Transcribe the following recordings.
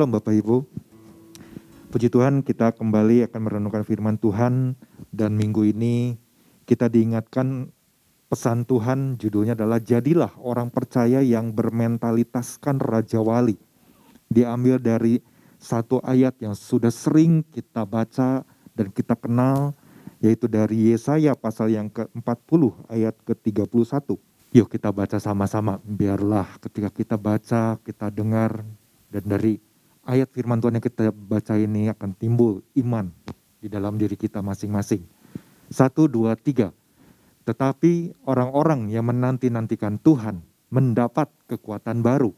Shalom Bapak Ibu. Puji Tuhan kita kembali akan merenungkan firman Tuhan dan minggu ini kita diingatkan pesan Tuhan judulnya adalah jadilah orang percaya yang bermentalitaskan Raja Wali. Diambil dari satu ayat yang sudah sering kita baca dan kita kenal yaitu dari Yesaya pasal yang ke-40 ayat ke-31. Yuk kita baca sama-sama. Biarlah ketika kita baca, kita dengar dan dari ayat firman Tuhan yang kita baca ini akan timbul iman di dalam diri kita masing-masing. Satu, dua, tiga. Tetapi orang-orang yang menanti-nantikan Tuhan mendapat kekuatan baru.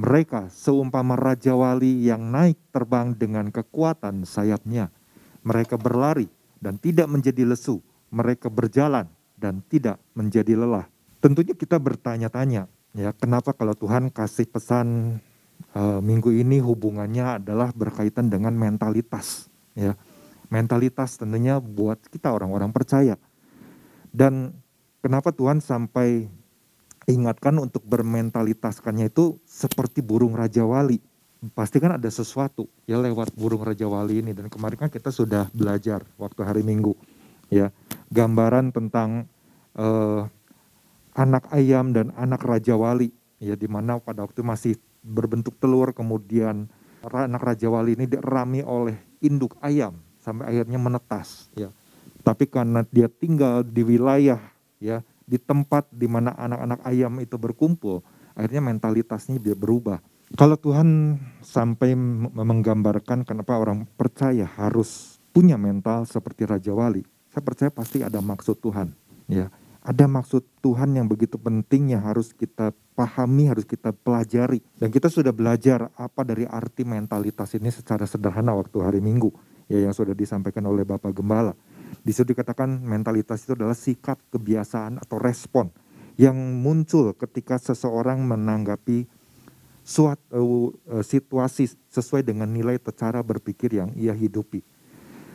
Mereka seumpama Raja Wali yang naik terbang dengan kekuatan sayapnya. Mereka berlari dan tidak menjadi lesu. Mereka berjalan dan tidak menjadi lelah. Tentunya kita bertanya-tanya, ya kenapa kalau Tuhan kasih pesan uh, minggu ini hubungannya adalah berkaitan dengan mentalitas, ya mentalitas tentunya buat kita orang-orang percaya. Dan kenapa Tuhan sampai ingatkan untuk bermentalitaskannya itu seperti burung Raja Wali. Pasti kan ada sesuatu ya lewat burung Raja Wali ini. Dan kemarin kan kita sudah belajar waktu hari Minggu. ya Gambaran tentang uh, anak ayam dan anak Raja Wali. Ya di mana pada waktu masih berbentuk telur kemudian anak Raja Wali ini dirami oleh induk ayam sampai akhirnya menetas ya. Tapi karena dia tinggal di wilayah ya di tempat di mana anak-anak ayam itu berkumpul akhirnya mentalitasnya dia berubah. Kalau Tuhan sampai menggambarkan kenapa orang percaya harus punya mental seperti Raja Wali saya percaya pasti ada maksud Tuhan ya ada maksud Tuhan yang begitu penting yang harus kita pahami, harus kita pelajari. Dan kita sudah belajar apa dari arti mentalitas ini secara sederhana waktu hari Minggu ya yang sudah disampaikan oleh Bapak Gembala. Di situ dikatakan mentalitas itu adalah sikap, kebiasaan atau respon yang muncul ketika seseorang menanggapi suatu uh, situasi sesuai dengan nilai cara berpikir yang ia hidupi.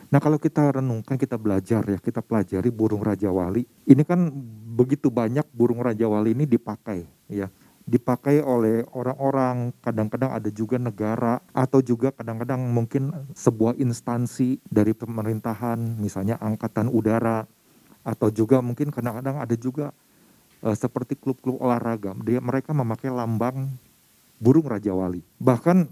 Nah kalau kita renungkan, kita belajar ya, kita pelajari burung Raja Wali. Ini kan begitu banyak burung Raja Wali ini dipakai ya dipakai oleh orang-orang, kadang-kadang ada juga negara atau juga kadang-kadang mungkin sebuah instansi dari pemerintahan, misalnya angkatan udara atau juga mungkin kadang-kadang ada juga uh, seperti klub-klub olahraga, dia mereka memakai lambang burung raja wali. Bahkan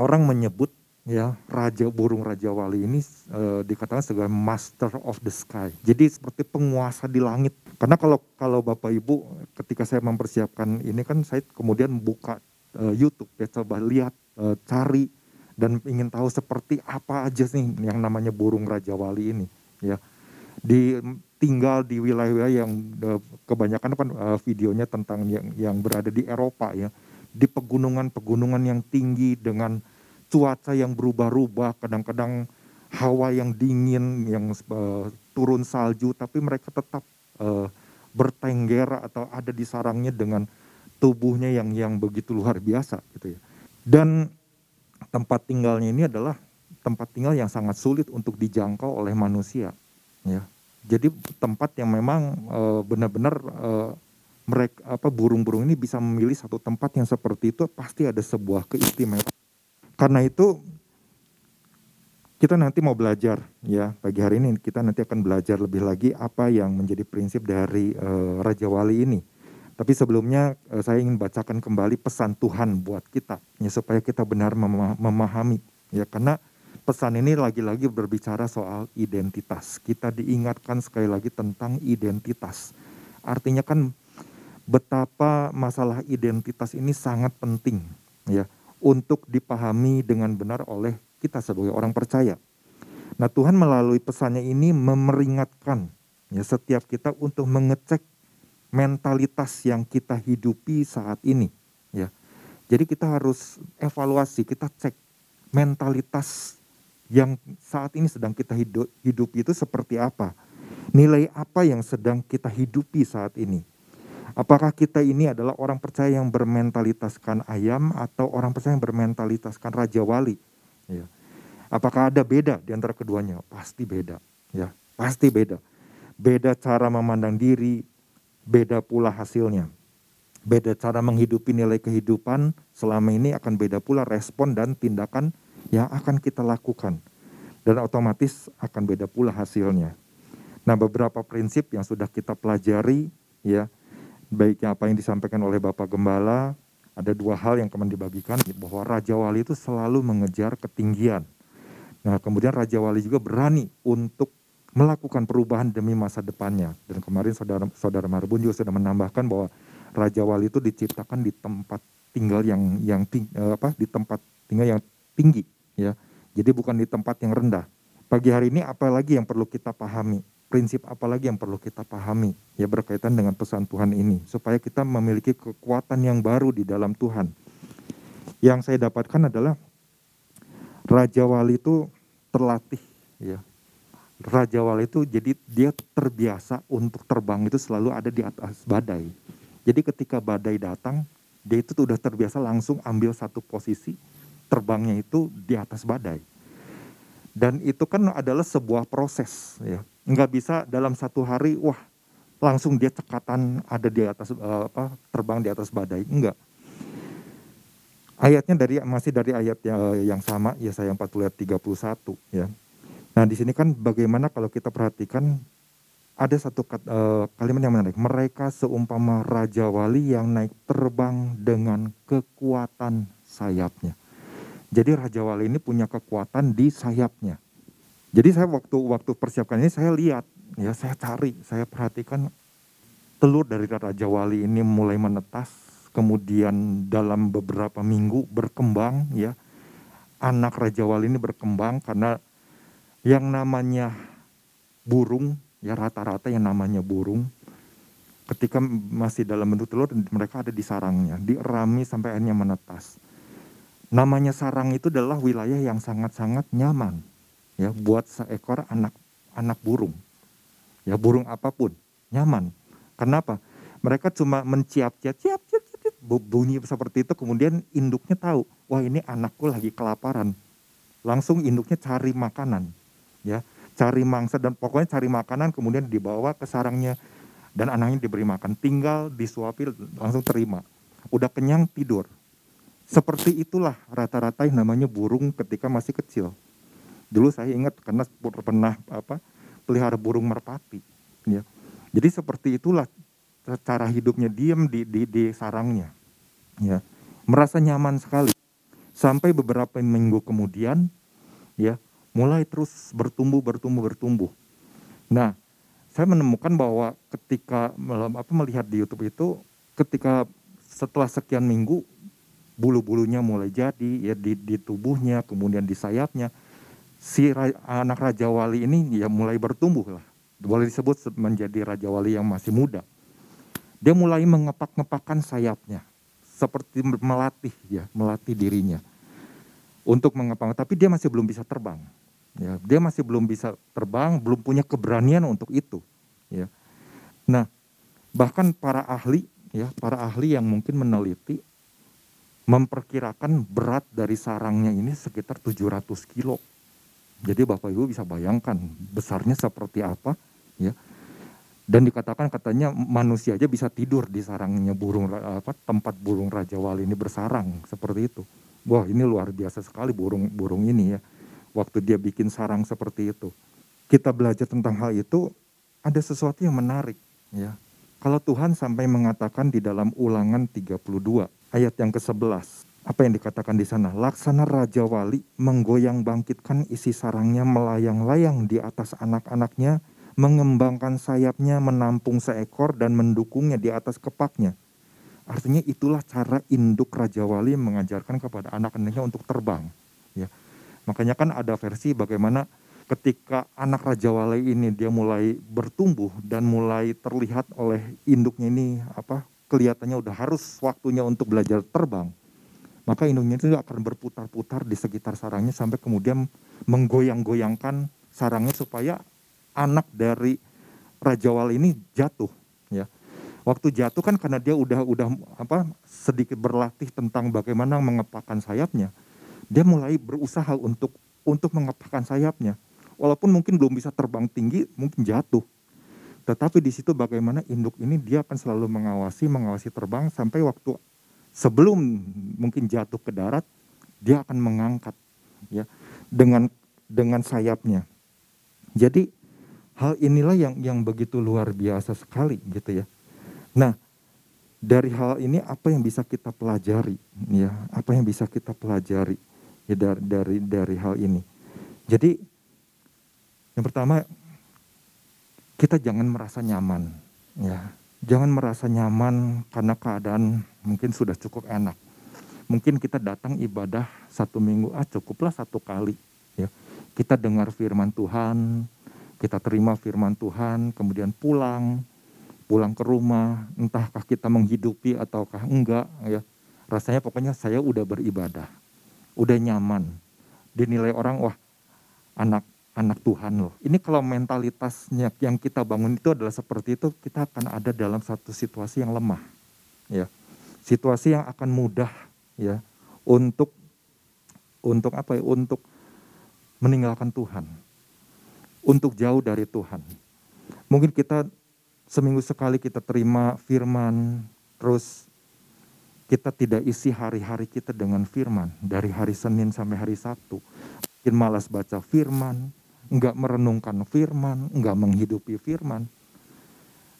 orang menyebut ya raja burung raja wali ini e, dikatakan sebagai master of the sky. Jadi seperti penguasa di langit. Karena kalau kalau bapak ibu ketika saya mempersiapkan ini kan saya kemudian buka e, YouTube ya coba lihat e, cari dan ingin tahu seperti apa aja sih yang namanya burung raja wali ini ya. Di tinggal di wilayah-wilayah yang e, kebanyakan kan e, videonya tentang yang yang berada di Eropa ya. Di pegunungan-pegunungan yang tinggi dengan cuaca yang berubah-ubah, kadang-kadang hawa yang dingin, yang uh, turun salju, tapi mereka tetap uh, bertengger atau ada di sarangnya dengan tubuhnya yang yang begitu luar biasa gitu ya. Dan tempat tinggalnya ini adalah tempat tinggal yang sangat sulit untuk dijangkau oleh manusia ya. Jadi tempat yang memang uh, benar-benar uh, mereka apa burung-burung ini bisa memilih satu tempat yang seperti itu pasti ada sebuah keistimewaan karena itu kita nanti mau belajar ya pagi hari ini kita nanti akan belajar lebih lagi apa yang menjadi prinsip dari uh, Raja Wali ini. Tapi sebelumnya uh, saya ingin bacakan kembali pesan Tuhan buat kita ya supaya kita benar mem memahami ya karena pesan ini lagi-lagi berbicara soal identitas. Kita diingatkan sekali lagi tentang identitas. Artinya kan betapa masalah identitas ini sangat penting ya untuk dipahami dengan benar oleh kita sebagai orang percaya. Nah, Tuhan melalui pesannya ini memeringatkan ya setiap kita untuk mengecek mentalitas yang kita hidupi saat ini, ya. Jadi kita harus evaluasi, kita cek mentalitas yang saat ini sedang kita hidup, hidupi itu seperti apa. Nilai apa yang sedang kita hidupi saat ini. Apakah kita ini adalah orang percaya yang bermentalitaskan ayam atau orang percaya yang bermentalitaskan raja wali? Ya. Apakah ada beda di antara keduanya? Pasti beda, ya, pasti beda. Beda cara memandang diri, beda pula hasilnya. beda cara menghidupi nilai kehidupan selama ini akan beda pula respon dan tindakan yang akan kita lakukan dan otomatis akan beda pula hasilnya. Nah, beberapa prinsip yang sudah kita pelajari ya, baiknya apa yang disampaikan oleh Bapak Gembala, ada dua hal yang kemudian dibagikan bahwa Raja Wali itu selalu mengejar ketinggian. Nah, kemudian Raja Wali juga berani untuk melakukan perubahan demi masa depannya. Dan kemarin saudara saudara Marbun juga sudah menambahkan bahwa Raja Wali itu diciptakan di tempat tinggal yang yang ting, eh, apa di tempat tinggal yang tinggi ya. Jadi bukan di tempat yang rendah. Pagi hari ini apa lagi yang perlu kita pahami? Prinsip apa lagi yang perlu kita pahami ya berkaitan dengan pesan Tuhan ini supaya kita memiliki kekuatan yang baru di dalam Tuhan. Yang saya dapatkan adalah Raja Wali itu terlatih ya. Raja Wali itu jadi dia terbiasa untuk terbang itu selalu ada di atas badai jadi ketika badai datang, dia itu sudah terbiasa langsung ambil satu posisi, terbangnya itu di atas badai. Dan itu kan adalah sebuah proses, ya. Nggak bisa dalam satu hari, wah langsung dia cekatan ada di atas uh, apa terbang di atas badai, enggak. Ayatnya dari masih dari ayat yang, yang sama Yesaya 40 ayat 31 ya. Nah, di sini kan bagaimana kalau kita perhatikan ada satu uh, kalimat yang menarik. Mereka seumpama raja wali yang naik terbang dengan kekuatan sayapnya. Jadi raja wali ini punya kekuatan di sayapnya. Jadi saya waktu waktu persiapkan ini saya lihat, ya saya cari, saya perhatikan telur dari raja wali ini mulai menetas, kemudian dalam beberapa minggu berkembang, ya anak raja wali ini berkembang karena yang namanya burung ya rata-rata yang namanya burung ketika masih dalam bentuk telur mereka ada di sarangnya dirami sampai akhirnya menetas namanya sarang itu adalah wilayah yang sangat-sangat nyaman ya buat seekor anak anak burung. Ya burung apa pun nyaman. Kenapa? Mereka cuma menciap-ciap ciap ciap ciap bunyi seperti itu kemudian induknya tahu wah ini anakku lagi kelaparan. Langsung induknya cari makanan ya cari mangsa dan pokoknya cari makanan kemudian dibawa ke sarangnya dan anaknya diberi makan. Tinggal disuapi langsung terima. Udah kenyang tidur seperti itulah rata-rata yang namanya burung ketika masih kecil. Dulu saya ingat karena pernah apa pelihara burung merpati ya. Jadi seperti itulah cara hidupnya diam di, di, di sarangnya ya. Merasa nyaman sekali. Sampai beberapa minggu kemudian ya mulai terus bertumbuh, bertumbuh, bertumbuh. Nah, saya menemukan bahwa ketika apa melihat di YouTube itu, ketika setelah sekian minggu bulu-bulunya mulai jadi ya di, di tubuhnya, kemudian di sayapnya, si ra, anak Raja Wali ini ya mulai bertumbuh lah. Boleh disebut menjadi Raja Wali yang masih muda. Dia mulai mengepak-ngepakkan sayapnya, seperti melatih ya, melatih dirinya untuk mengepang, tapi dia masih belum bisa terbang. Ya, dia masih belum bisa terbang, belum punya keberanian untuk itu. Ya. Nah, bahkan para ahli, ya, para ahli yang mungkin meneliti memperkirakan berat dari sarangnya ini sekitar 700 kilo. Jadi Bapak Ibu bisa bayangkan besarnya seperti apa, ya. Dan dikatakan katanya manusia aja bisa tidur di sarangnya burung apa tempat burung raja wali ini bersarang seperti itu. Wah, ini luar biasa sekali burung burung ini ya waktu dia bikin sarang seperti itu. Kita belajar tentang hal itu ada sesuatu yang menarik ya. Kalau Tuhan sampai mengatakan di dalam Ulangan 32 ayat yang ke-11, apa yang dikatakan di sana? Laksana Raja Wali menggoyang bangkitkan isi sarangnya melayang-layang di atas anak-anaknya, mengembangkan sayapnya menampung seekor dan mendukungnya di atas kepaknya. Artinya itulah cara induk Raja Wali mengajarkan kepada anak-anaknya untuk terbang. Ya. Makanya kan ada versi bagaimana ketika anak Raja Wali ini dia mulai bertumbuh dan mulai terlihat oleh induknya ini apa kelihatannya udah harus waktunya untuk belajar terbang. Maka induknya itu akan berputar-putar di sekitar sarangnya sampai kemudian menggoyang-goyangkan sarangnya supaya anak dari Raja Wali ini jatuh ya. Waktu jatuh kan karena dia udah udah apa sedikit berlatih tentang bagaimana mengepakkan sayapnya dia mulai berusaha untuk untuk mengepakkan sayapnya. Walaupun mungkin belum bisa terbang tinggi, mungkin jatuh. Tetapi di situ bagaimana induk ini dia akan selalu mengawasi, mengawasi terbang sampai waktu sebelum mungkin jatuh ke darat, dia akan mengangkat ya dengan dengan sayapnya. Jadi hal inilah yang yang begitu luar biasa sekali gitu ya. Nah, dari hal ini apa yang bisa kita pelajari ya? Apa yang bisa kita pelajari ya dari dari dari hal ini. Jadi yang pertama kita jangan merasa nyaman ya. Jangan merasa nyaman karena keadaan mungkin sudah cukup enak. Mungkin kita datang ibadah satu minggu ah cukuplah satu kali ya. Kita dengar firman Tuhan kita terima firman Tuhan kemudian pulang pulang ke rumah entahkah kita menghidupi ataukah enggak ya. Rasanya pokoknya saya udah beribadah udah nyaman. Dinilai orang wah anak anak Tuhan loh. Ini kalau mentalitasnya yang kita bangun itu adalah seperti itu, kita akan ada dalam satu situasi yang lemah. Ya. Situasi yang akan mudah ya untuk untuk apa ya? Untuk meninggalkan Tuhan. Untuk jauh dari Tuhan. Mungkin kita seminggu sekali kita terima firman, terus kita tidak isi hari-hari kita dengan firman dari hari Senin sampai hari Sabtu. Mungkin malas baca firman, nggak merenungkan firman, nggak menghidupi firman,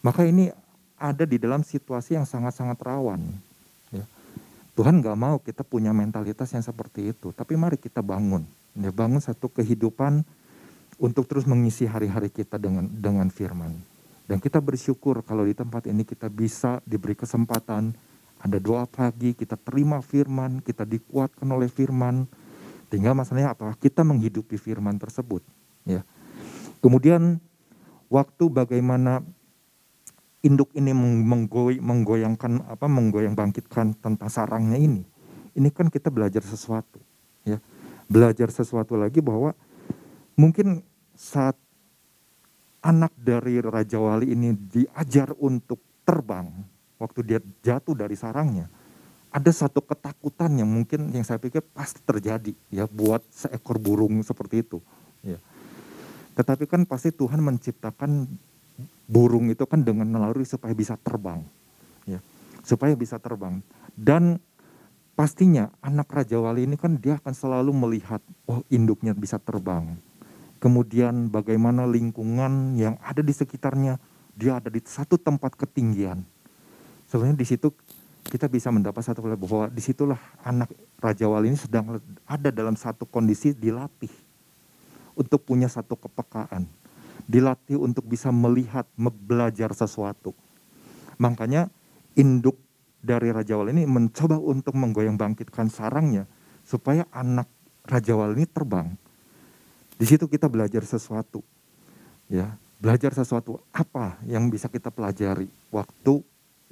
maka ini ada di dalam situasi yang sangat-sangat rawan. Ya. Tuhan nggak mau kita punya mentalitas yang seperti itu, tapi mari kita bangun, ya bangun satu kehidupan untuk terus mengisi hari-hari kita dengan dengan firman. Dan kita bersyukur kalau di tempat ini kita bisa diberi kesempatan ada doa pagi, kita terima firman, kita dikuatkan oleh firman. Tinggal masalahnya apakah kita menghidupi firman tersebut. Ya. Kemudian waktu bagaimana induk ini menggoy, menggoyangkan apa menggoyang bangkitkan tentang sarangnya ini. Ini kan kita belajar sesuatu, ya. Belajar sesuatu lagi bahwa mungkin saat anak dari Raja Wali ini diajar untuk terbang waktu dia jatuh dari sarangnya, ada satu ketakutan yang mungkin yang saya pikir pasti terjadi ya buat seekor burung seperti itu. Ya. Tetapi kan pasti Tuhan menciptakan burung itu kan dengan naluri supaya bisa terbang. Ya, supaya bisa terbang. Dan pastinya anak Raja Wali ini kan dia akan selalu melihat, oh induknya bisa terbang. Kemudian bagaimana lingkungan yang ada di sekitarnya, dia ada di satu tempat ketinggian. Sebenarnya di situ kita bisa mendapat satu bahwa di situlah anak Raja Wali ini sedang ada dalam satu kondisi dilatih untuk punya satu kepekaan. Dilatih untuk bisa melihat, belajar sesuatu. Makanya induk dari Raja Wali ini mencoba untuk menggoyang bangkitkan sarangnya supaya anak Raja Wali ini terbang. Di situ kita belajar sesuatu. Ya, belajar sesuatu apa yang bisa kita pelajari waktu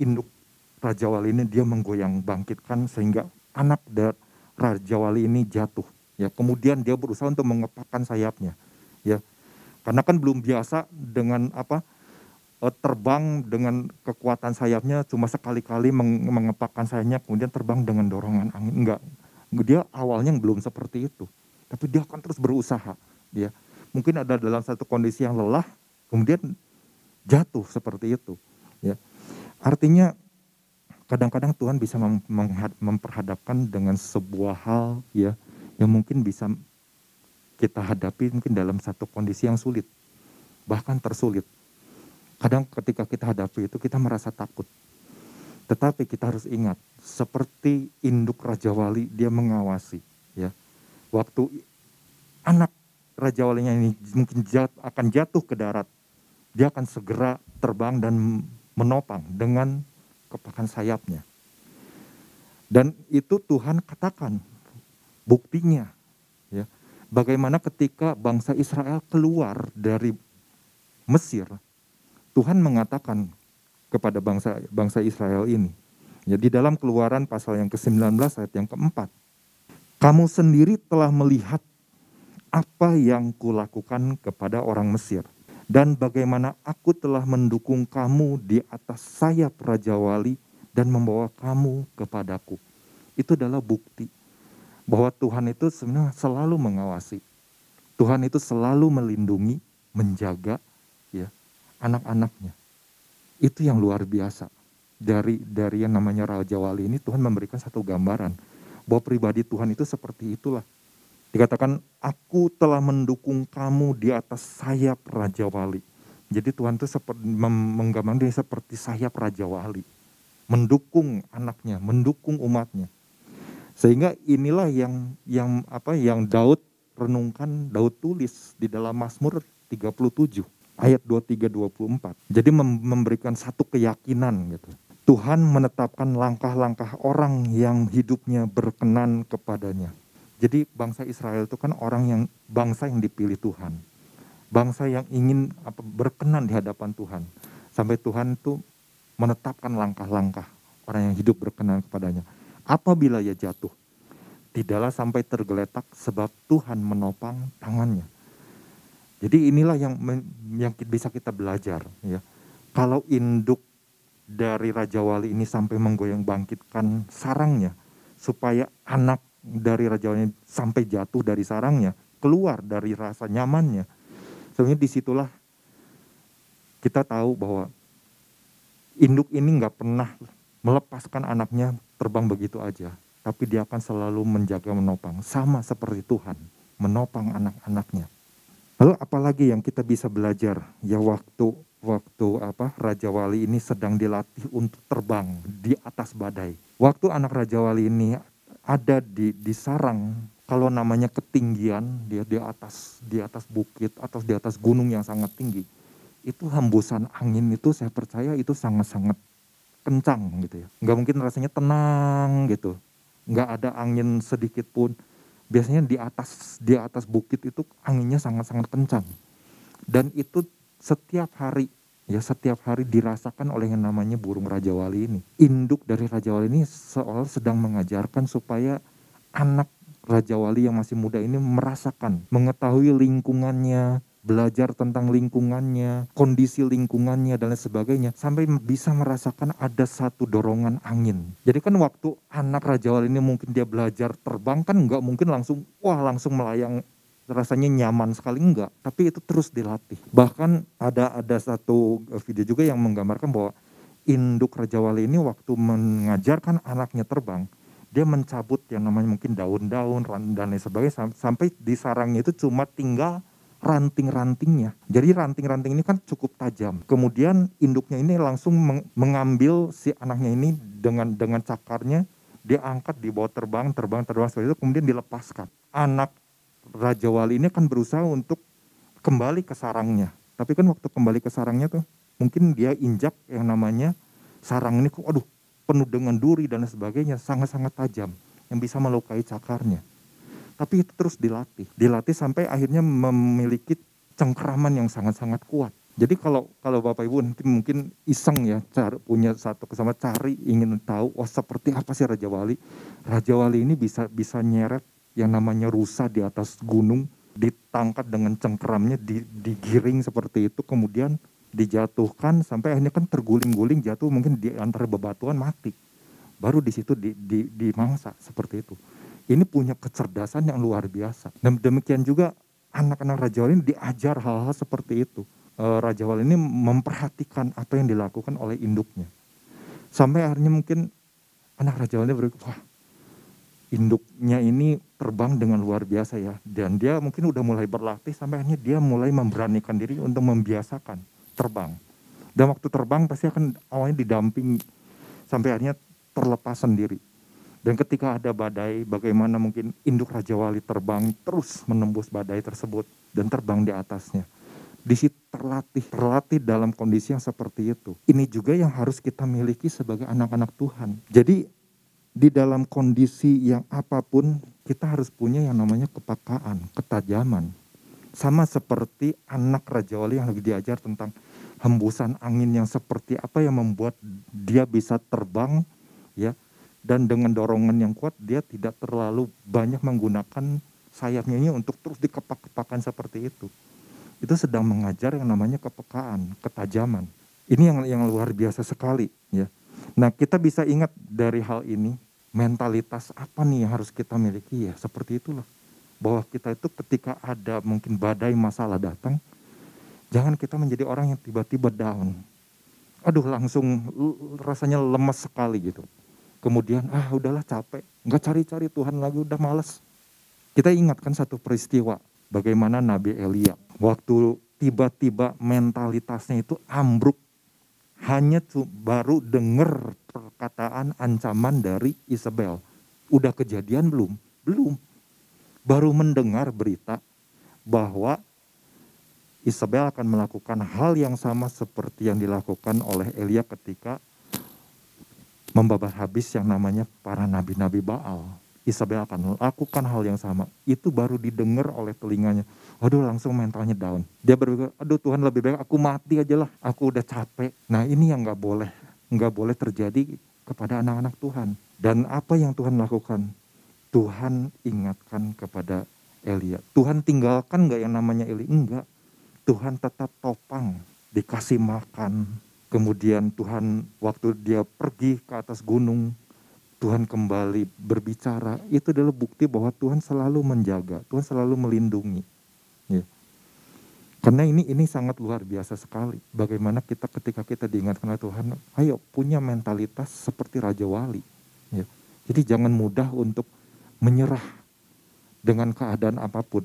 induk Raja Wali ini dia menggoyang bangkitkan sehingga anak dari Raja Wali ini jatuh Ya, kemudian dia berusaha untuk mengepakkan sayapnya. Ya. Karena kan belum biasa dengan apa? E, terbang dengan kekuatan sayapnya cuma sekali-kali mengepakkan sayapnya kemudian terbang dengan dorongan angin enggak. Dia awalnya belum seperti itu. Tapi dia akan terus berusaha, ya. Mungkin ada dalam satu kondisi yang lelah kemudian jatuh seperti itu, ya. Artinya kadang-kadang Tuhan bisa memperhadapkan dengan sebuah hal ya yang mungkin bisa kita hadapi mungkin dalam satu kondisi yang sulit, bahkan tersulit. Kadang ketika kita hadapi itu kita merasa takut. Tetapi kita harus ingat, seperti induk Raja Wali dia mengawasi. ya Waktu anak Raja Walinya ini mungkin jat, akan jatuh ke darat, dia akan segera terbang dan menopang dengan kepakan sayapnya. Dan itu Tuhan katakan Buktinya, ya, bagaimana ketika bangsa Israel keluar dari Mesir, Tuhan mengatakan kepada bangsa bangsa Israel ini. Ya, di dalam keluaran pasal yang ke-19 ayat yang keempat. Kamu sendiri telah melihat apa yang kulakukan kepada orang Mesir. Dan bagaimana aku telah mendukung kamu di atas sayap Raja Wali dan membawa kamu kepadaku. Itu adalah bukti bahwa Tuhan itu sebenarnya selalu mengawasi. Tuhan itu selalu melindungi, menjaga ya anak-anaknya. Itu yang luar biasa. Dari dari yang namanya Raja Wali ini Tuhan memberikan satu gambaran bahwa pribadi Tuhan itu seperti itulah. Dikatakan, aku telah mendukung kamu di atas sayap Raja Wali. Jadi Tuhan itu seperti menggambarkan seperti sayap Raja Wali. Mendukung anaknya, mendukung umatnya. Sehingga inilah yang yang apa yang Daud renungkan, Daud tulis di dalam Mazmur 37 ayat 23 24. Jadi memberikan satu keyakinan gitu. Tuhan menetapkan langkah-langkah orang yang hidupnya berkenan kepadanya. Jadi bangsa Israel itu kan orang yang bangsa yang dipilih Tuhan. Bangsa yang ingin apa, berkenan di hadapan Tuhan. Sampai Tuhan itu menetapkan langkah-langkah orang yang hidup berkenan kepadanya. Apabila ia jatuh, tidaklah sampai tergeletak sebab Tuhan menopang tangannya. Jadi inilah yang yang bisa kita belajar ya. Kalau induk dari Raja Wali ini sampai menggoyang bangkitkan sarangnya supaya anak dari Raja Wali sampai jatuh dari sarangnya, keluar dari rasa nyamannya. Sebenarnya di situlah kita tahu bahwa induk ini nggak pernah melepaskan anaknya terbang begitu aja, tapi dia akan selalu menjaga menopang, sama seperti Tuhan menopang anak-anaknya. Lalu apalagi yang kita bisa belajar ya waktu waktu apa Raja Wali ini sedang dilatih untuk terbang di atas badai. Waktu anak Raja Wali ini ada di di sarang kalau namanya ketinggian dia di atas di atas bukit atau di atas gunung yang sangat tinggi itu hembusan angin itu saya percaya itu sangat-sangat kencang gitu ya. Nggak mungkin rasanya tenang gitu. Nggak ada angin sedikit pun. Biasanya di atas di atas bukit itu anginnya sangat-sangat kencang. Dan itu setiap hari ya setiap hari dirasakan oleh yang namanya burung Raja Wali ini. Induk dari Raja Wali ini seolah sedang mengajarkan supaya anak Raja Wali yang masih muda ini merasakan, mengetahui lingkungannya, belajar tentang lingkungannya, kondisi lingkungannya dan lain sebagainya sampai bisa merasakan ada satu dorongan angin. Jadi kan waktu anak Raja Wali ini mungkin dia belajar terbang kan nggak mungkin langsung wah langsung melayang rasanya nyaman sekali enggak, tapi itu terus dilatih. Bahkan ada ada satu video juga yang menggambarkan bahwa induk Raja Wali ini waktu mengajarkan anaknya terbang, dia mencabut yang namanya mungkin daun-daun dan lain sebagainya sampai di sarangnya itu cuma tinggal ranting-rantingnya. Jadi ranting-ranting ini kan cukup tajam. Kemudian induknya ini langsung mengambil si anaknya ini dengan dengan cakarnya dia angkat di bawah terbang, terbang, terbang seperti itu kemudian dilepaskan. Anak Raja Wali ini kan berusaha untuk kembali ke sarangnya. Tapi kan waktu kembali ke sarangnya tuh mungkin dia injak yang namanya sarang ini kok aduh penuh dengan duri dan sebagainya sangat-sangat tajam yang bisa melukai cakarnya. Tapi itu terus dilatih. Dilatih sampai akhirnya memiliki cengkraman yang sangat-sangat kuat. Jadi kalau kalau Bapak Ibu nanti mungkin iseng ya cari, punya satu kesama cari ingin tahu oh seperti apa sih Raja Wali. Raja Wali ini bisa bisa nyeret yang namanya rusa di atas gunung ditangkap dengan cengkramnya di, digiring seperti itu kemudian dijatuhkan sampai akhirnya kan terguling-guling jatuh mungkin di antara bebatuan mati baru di situ di, di, dimangsa seperti itu ini punya kecerdasan yang luar biasa. Dan demikian juga anak-anak Raja Wali ini diajar hal-hal seperti itu. E, Raja Wali ini memperhatikan apa yang dilakukan oleh induknya. Sampai akhirnya mungkin anak Raja Wali berpikir, wah induknya ini terbang dengan luar biasa ya. Dan dia mungkin udah mulai berlatih sampai akhirnya dia mulai memberanikan diri untuk membiasakan terbang. Dan waktu terbang pasti akan awalnya didamping sampai akhirnya terlepas sendiri dan ketika ada badai, bagaimana mungkin induk Raja Wali terbang terus menembus badai tersebut dan terbang di atasnya. Di situ terlatih, terlatih dalam kondisi yang seperti itu. Ini juga yang harus kita miliki sebagai anak-anak Tuhan. Jadi di dalam kondisi yang apa pun kita harus punya yang namanya kepakaan, ketajaman. Sama seperti anak Raja Wali yang lagi diajar tentang hembusan angin yang seperti apa yang membuat dia bisa terbang ya dan dengan dorongan yang kuat dia tidak terlalu banyak menggunakan sayapnya ini untuk terus dikepak-kepakan seperti itu. Itu sedang mengajar yang namanya kepekaan, ketajaman. Ini yang yang luar biasa sekali ya. Nah, kita bisa ingat dari hal ini mentalitas apa nih yang harus kita miliki ya, seperti itulah. Bahwa kita itu ketika ada mungkin badai masalah datang, Jangan kita menjadi orang yang tiba-tiba down. Aduh langsung rasanya lemas sekali gitu. Kemudian ah udahlah capek, nggak cari-cari Tuhan lagi udah males. Kita ingatkan satu peristiwa bagaimana Nabi Elia waktu tiba-tiba mentalitasnya itu ambruk hanya tuh baru dengar perkataan ancaman dari Isabel. Udah kejadian belum? Belum. Baru mendengar berita bahwa Isabel akan melakukan hal yang sama seperti yang dilakukan oleh Elia ketika membabat habis yang namanya para nabi-nabi Baal. Isabel akan melakukan hal yang sama. Itu baru didengar oleh telinganya. Waduh langsung mentalnya down. Dia berpikir, aduh Tuhan lebih baik aku mati aja lah. Aku udah capek. Nah ini yang gak boleh. Gak boleh terjadi kepada anak-anak Tuhan. Dan apa yang Tuhan lakukan? Tuhan ingatkan kepada Elia. Tuhan tinggalkan gak yang namanya Eli? Enggak Tuhan tetap topang, dikasih makan. Kemudian Tuhan waktu dia pergi ke atas gunung, Tuhan kembali berbicara. Itu adalah bukti bahwa Tuhan selalu menjaga, Tuhan selalu melindungi. Ya. Karena ini ini sangat luar biasa sekali. Bagaimana kita ketika kita diingatkan oleh Tuhan, ayo punya mentalitas seperti Raja Wali. Ya. Jadi jangan mudah untuk menyerah dengan keadaan apa pun.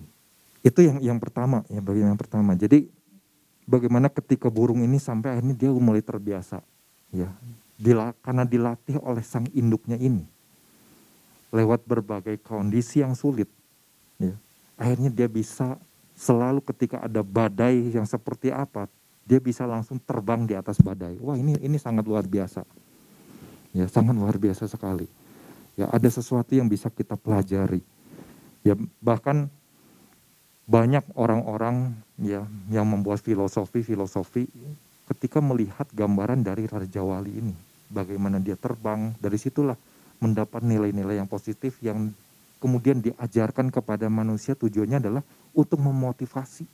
Itu yang yang pertama, ya bagian yang pertama. Jadi bagaimana ketika burung ini sampai akhirnya dia mulai terbiasa, ya, Dila, karena dilatih oleh sang induknya ini, lewat berbagai kondisi yang sulit, ya, akhirnya dia bisa selalu ketika ada badai yang seperti apa, dia bisa langsung terbang di atas badai. Wah ini ini sangat luar biasa, ya sangat luar biasa sekali. Ya ada sesuatu yang bisa kita pelajari. Ya bahkan banyak orang-orang ya yang membuat filosofi-filosofi ketika melihat gambaran dari Raja Wali ini. Bagaimana dia terbang, dari situlah mendapat nilai-nilai yang positif yang kemudian diajarkan kepada manusia tujuannya adalah untuk memotivasi.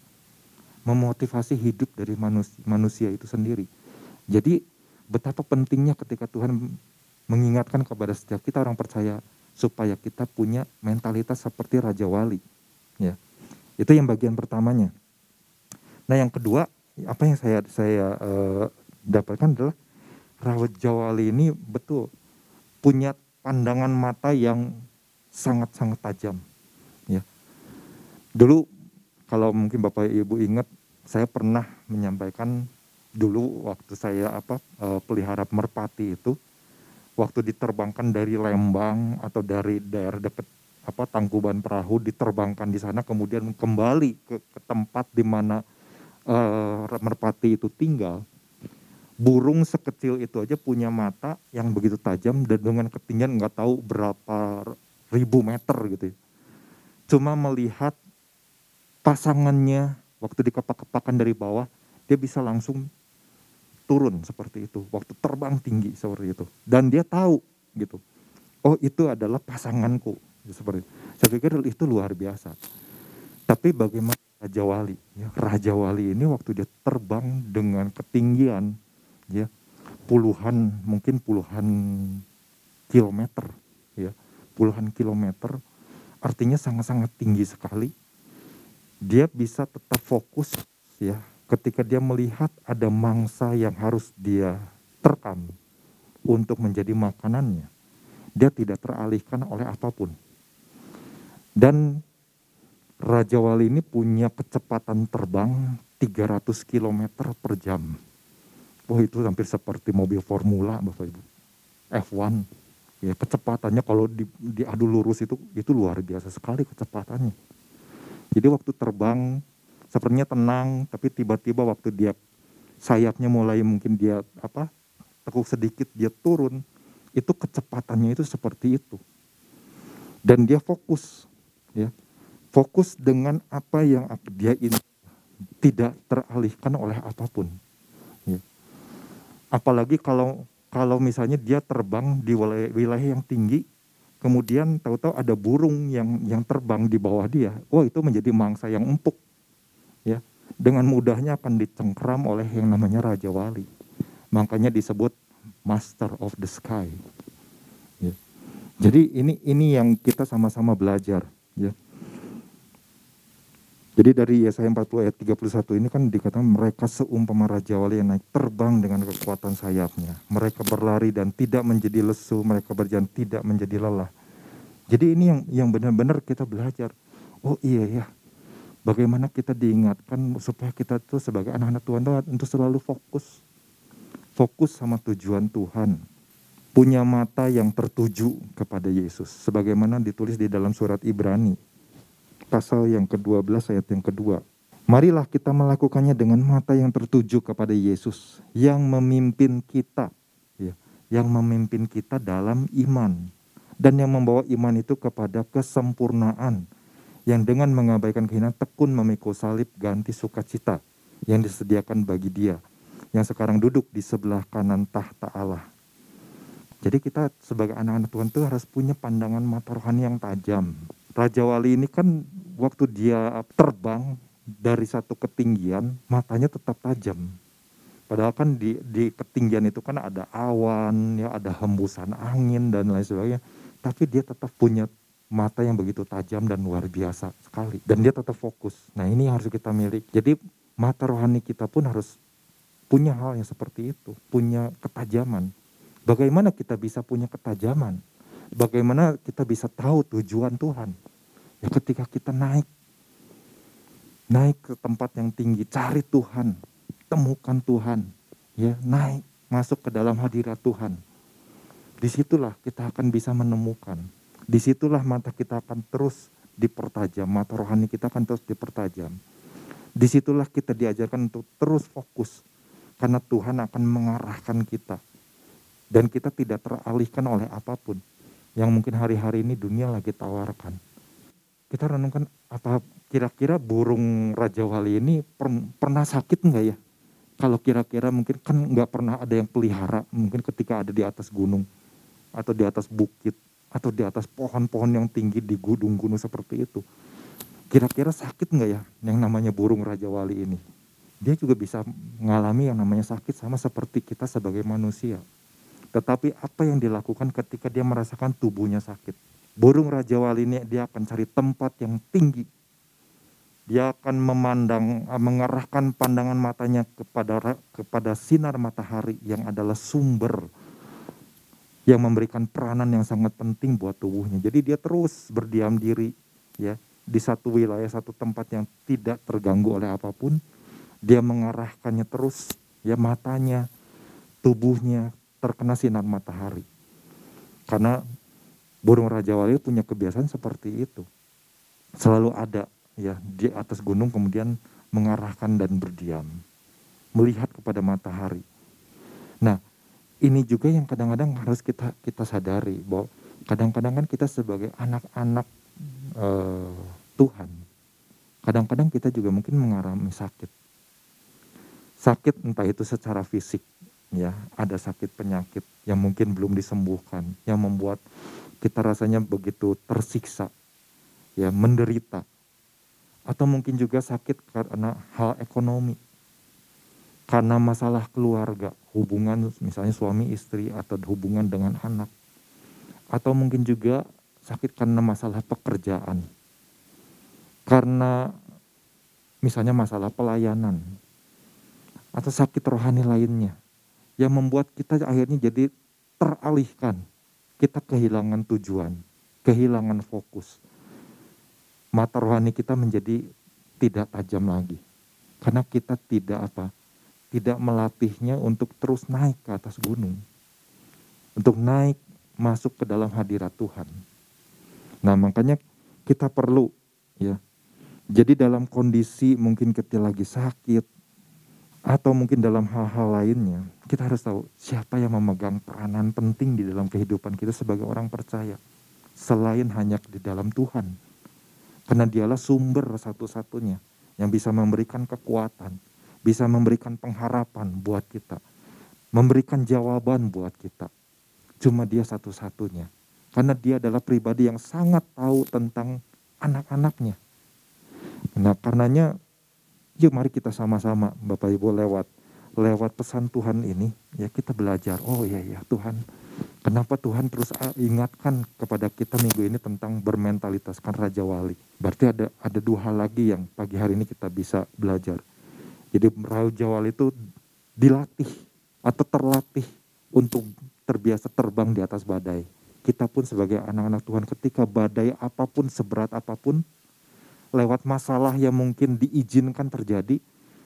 Memotivasi hidup dari manusia, manusia itu sendiri. Jadi betapa pentingnya ketika Tuhan mengingatkan kepada setiap kita orang percaya supaya kita punya mentalitas seperti Raja Wali. Ya itu yang bagian pertamanya. Nah yang kedua, apa yang saya saya uh, dapatkan adalah rawat jawali ini betul punya pandangan mata yang sangat-sangat tajam. Ya. Dulu kalau mungkin Bapak Ibu ingat, saya pernah menyampaikan dulu waktu saya apa uh, pelihara merpati itu waktu diterbangkan dari Lembang atau dari daerah dekat apa tangkuban perahu diterbangkan di sana kemudian kembali ke, ke tempat di mana uh, merpati itu tinggal. Burung sekecil itu aja punya mata yang begitu tajam dan dengan ketinggian nggak tahu berapa ribu meter gitu ya. cuma melihat pasangannya waktu dikepak-kepakan dari bawah dia bisa langsung turun seperti itu waktu terbang tinggi seperti itu. Dan dia tahu gitu oh itu adalah pasanganku seperti itu. Saya pikir itu luar biasa. Tapi bagaimana Raja Wali? Ya, Raja Wali ini waktu dia terbang dengan ketinggian ya puluhan mungkin puluhan kilometer ya puluhan kilometer artinya sangat-sangat tinggi sekali dia bisa tetap fokus ya ketika dia melihat ada mangsa yang harus dia terkam untuk menjadi makanannya dia tidak teralihkan oleh apa pun dan Raja Wali ini punya kecepatan terbang 300 km per jam. Wah itu hampir seperti mobil formula Bapak Ibu. F1. Ya, kecepatannya kalau di, diadu lurus itu itu luar biasa sekali kecepatannya. Jadi waktu terbang sepertinya tenang, tapi tiba-tiba waktu dia sayapnya mulai mungkin dia apa tekuk sedikit dia turun, itu kecepatannya itu seperti itu. Dan dia fokus ya fokus dengan apa yang dia ini tidak teralihkan oleh apa pun ya. apalagi kalau kalau misalnya dia terbang di wilayah, wilayah yang tinggi kemudian tahu-tahu ada burung yang yang terbang di bawah dia oh itu menjadi mangsa yang empuk ya dengan mudahnya akan dicengkram oleh yang namanya raja wali makanya disebut master of the sky ya. jadi ini ini yang kita sama-sama belajar ya. Jadi dari Yesaya 40 ayat 31 ini kan dikatakan mereka seumpama raja wali yang naik terbang dengan kekuatan sayapnya. Mereka berlari dan tidak menjadi lesu, mereka berjalan tidak menjadi lelah. Jadi ini yang yang benar-benar kita belajar. Oh iya ya, bagaimana kita diingatkan supaya kita tuh sebagai anak-anak Tuhan tuh untuk selalu fokus. Fokus sama tujuan Tuhan. Punya mata yang tertuju kepada Yesus. Sebagaimana ditulis di dalam surat Ibrani pasal yang ke-12 ayat yang kedua. Marilah kita melakukannya dengan mata yang tertuju kepada Yesus yang memimpin kita, ya, yang memimpin kita dalam iman dan yang membawa iman itu kepada kesempurnaan yang dengan mengabaikan kehinaan tekun memikul salib ganti sukacita yang disediakan bagi dia yang sekarang duduk di sebelah kanan tahta Allah. Jadi kita sebagai anak-anak Tuhan itu harus punya pandangan mata rohani yang tajam. Raja Wali ini kan waktu dia terbang dari satu ketinggian, matanya tetap tajam. Padahal kan di, di ketinggian itu kan ada awan, ya ada hembusan angin dan lain sebagainya. Tapi dia tetap punya mata yang begitu tajam dan luar biasa sekali. Dan dia tetap fokus. Nah ini yang harus kita miliki. Jadi mata rohani kita pun harus punya hal yang seperti itu. Punya ketajaman. Bagaimana kita bisa punya ketajaman? Bagaimana kita bisa tahu tujuan Tuhan? Ya ketika kita naik, naik ke tempat yang tinggi, cari Tuhan, temukan Tuhan, ya naik, masuk ke dalam hadirat Tuhan. Di situlah kita akan bisa menemukan. Di situlah mata kita akan terus dipertajam, mata rohani kita akan terus dipertajam. Di situlah kita diajarkan untuk terus fokus, karena Tuhan akan mengarahkan kita. Dan kita tidak teralihkan oleh apa pun yang mungkin hari-hari ini dunia lagi tawarkan kita renungkan apa kira-kira burung Raja Wali ini per, pernah sakit nggak ya? Kalau kira-kira mungkin kan nggak pernah ada yang pelihara, mungkin ketika ada di atas gunung atau di atas bukit atau di atas pohon-pohon yang tinggi di gunung-gunung seperti itu. Kira-kira sakit nggak ya yang namanya burung Raja Wali ini? Dia juga bisa mengalami yang namanya sakit sama seperti kita sebagai manusia. Tetapi apa yang dilakukan ketika dia merasakan tubuhnya sakit? burung Raja Wali ini dia akan cari tempat yang tinggi. Dia akan memandang, eh, mengarahkan pandangan matanya kepada kepada sinar matahari yang adalah sumber yang memberikan peranan yang sangat penting buat tubuhnya. Jadi dia terus berdiam diri ya di satu wilayah, satu tempat yang tidak terganggu oleh apa pun. Dia mengarahkannya terus ya matanya, tubuhnya terkena sinar matahari. Karena burung raja wali punya kebiasaan seperti itu. Selalu ada ya di atas gunung kemudian mengarahkan dan berdiam. Melihat kepada matahari. Nah ini juga yang kadang-kadang harus kita kita sadari bahwa kadang-kadang kan kita sebagai anak-anak uh, Tuhan kadang-kadang kita juga mungkin mengalami sakit. Sakit entah itu secara fisik ya ada sakit penyakit yang mungkin belum disembuhkan yang membuat kita rasanya begitu tersiksa, ya menderita, atau mungkin juga sakit karena hal ekonomi, karena masalah keluarga, hubungan misalnya suami istri atau hubungan dengan anak, atau mungkin juga sakit karena masalah pekerjaan, karena misalnya masalah pelayanan, atau sakit rohani lainnya yang membuat kita akhirnya jadi teralihkan kita kehilangan tujuan, kehilangan fokus. Mata rohani kita menjadi tidak tajam lagi. Karena kita tidak apa? Tidak melatihnya untuk terus naik ke atas gunung. Untuk naik masuk ke dalam hadirat Tuhan. Nah, makanya kita perlu ya. Jadi dalam kondisi mungkin ketika lagi sakit, atau mungkin dalam hal-hal lainnya, kita harus tahu siapa yang memegang peranan penting di dalam kehidupan kita sebagai orang percaya. Selain hanya di dalam Tuhan. Karena dialah sumber satu-satunya yang bisa memberikan kekuatan, bisa memberikan pengharapan buat kita, memberikan jawaban buat kita. Cuma dia satu-satunya. Karena dia adalah pribadi yang sangat tahu tentang anak-anaknya. Nah karenanya Yuk mari kita sama-sama Bapak Ibu lewat lewat pesan Tuhan ini ya kita belajar. Oh iya ya Tuhan, Kenapa Tuhan terus ingatkan kepada kita minggu ini tentang bermentalitaskan Raja Wali? Berarti ada ada dua hal lagi yang pagi hari ini kita bisa belajar. Jadi Raja Wali itu dilatih atau terlatih untuk terbiasa terbang di atas badai. Kita pun sebagai anak-anak Tuhan ketika badai apa pun seberat apa pun lewat masalah yang mungkin diizinkan terjadi,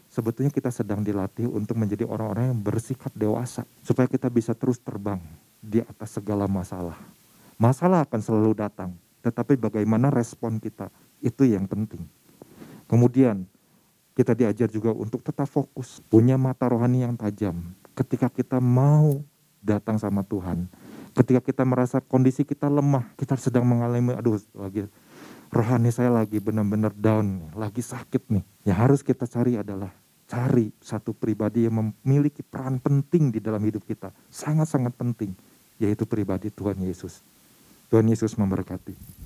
sebetulnya kita sedang dilatih untuk menjadi orang-orang yang bersikap dewasa supaya kita bisa terus terbang di atas segala masalah. Masalah akan selalu datang, tetapi bagaimana respon kita itu yang penting. Kemudian kita diajar juga untuk tetap fokus, punya mata rohani yang tajam. Ketika kita mau datang sama Tuhan, ketika kita merasa kondisi kita lemah, kita sedang mengalami, aduh lagi rohani saya lagi benar-benar down, lagi sakit nih. Yang harus kita cari adalah cari satu pribadi yang memiliki peran penting di dalam hidup kita. Sangat-sangat penting yaitu pribadi Tuhan Yesus. Tuhan Yesus memberkati.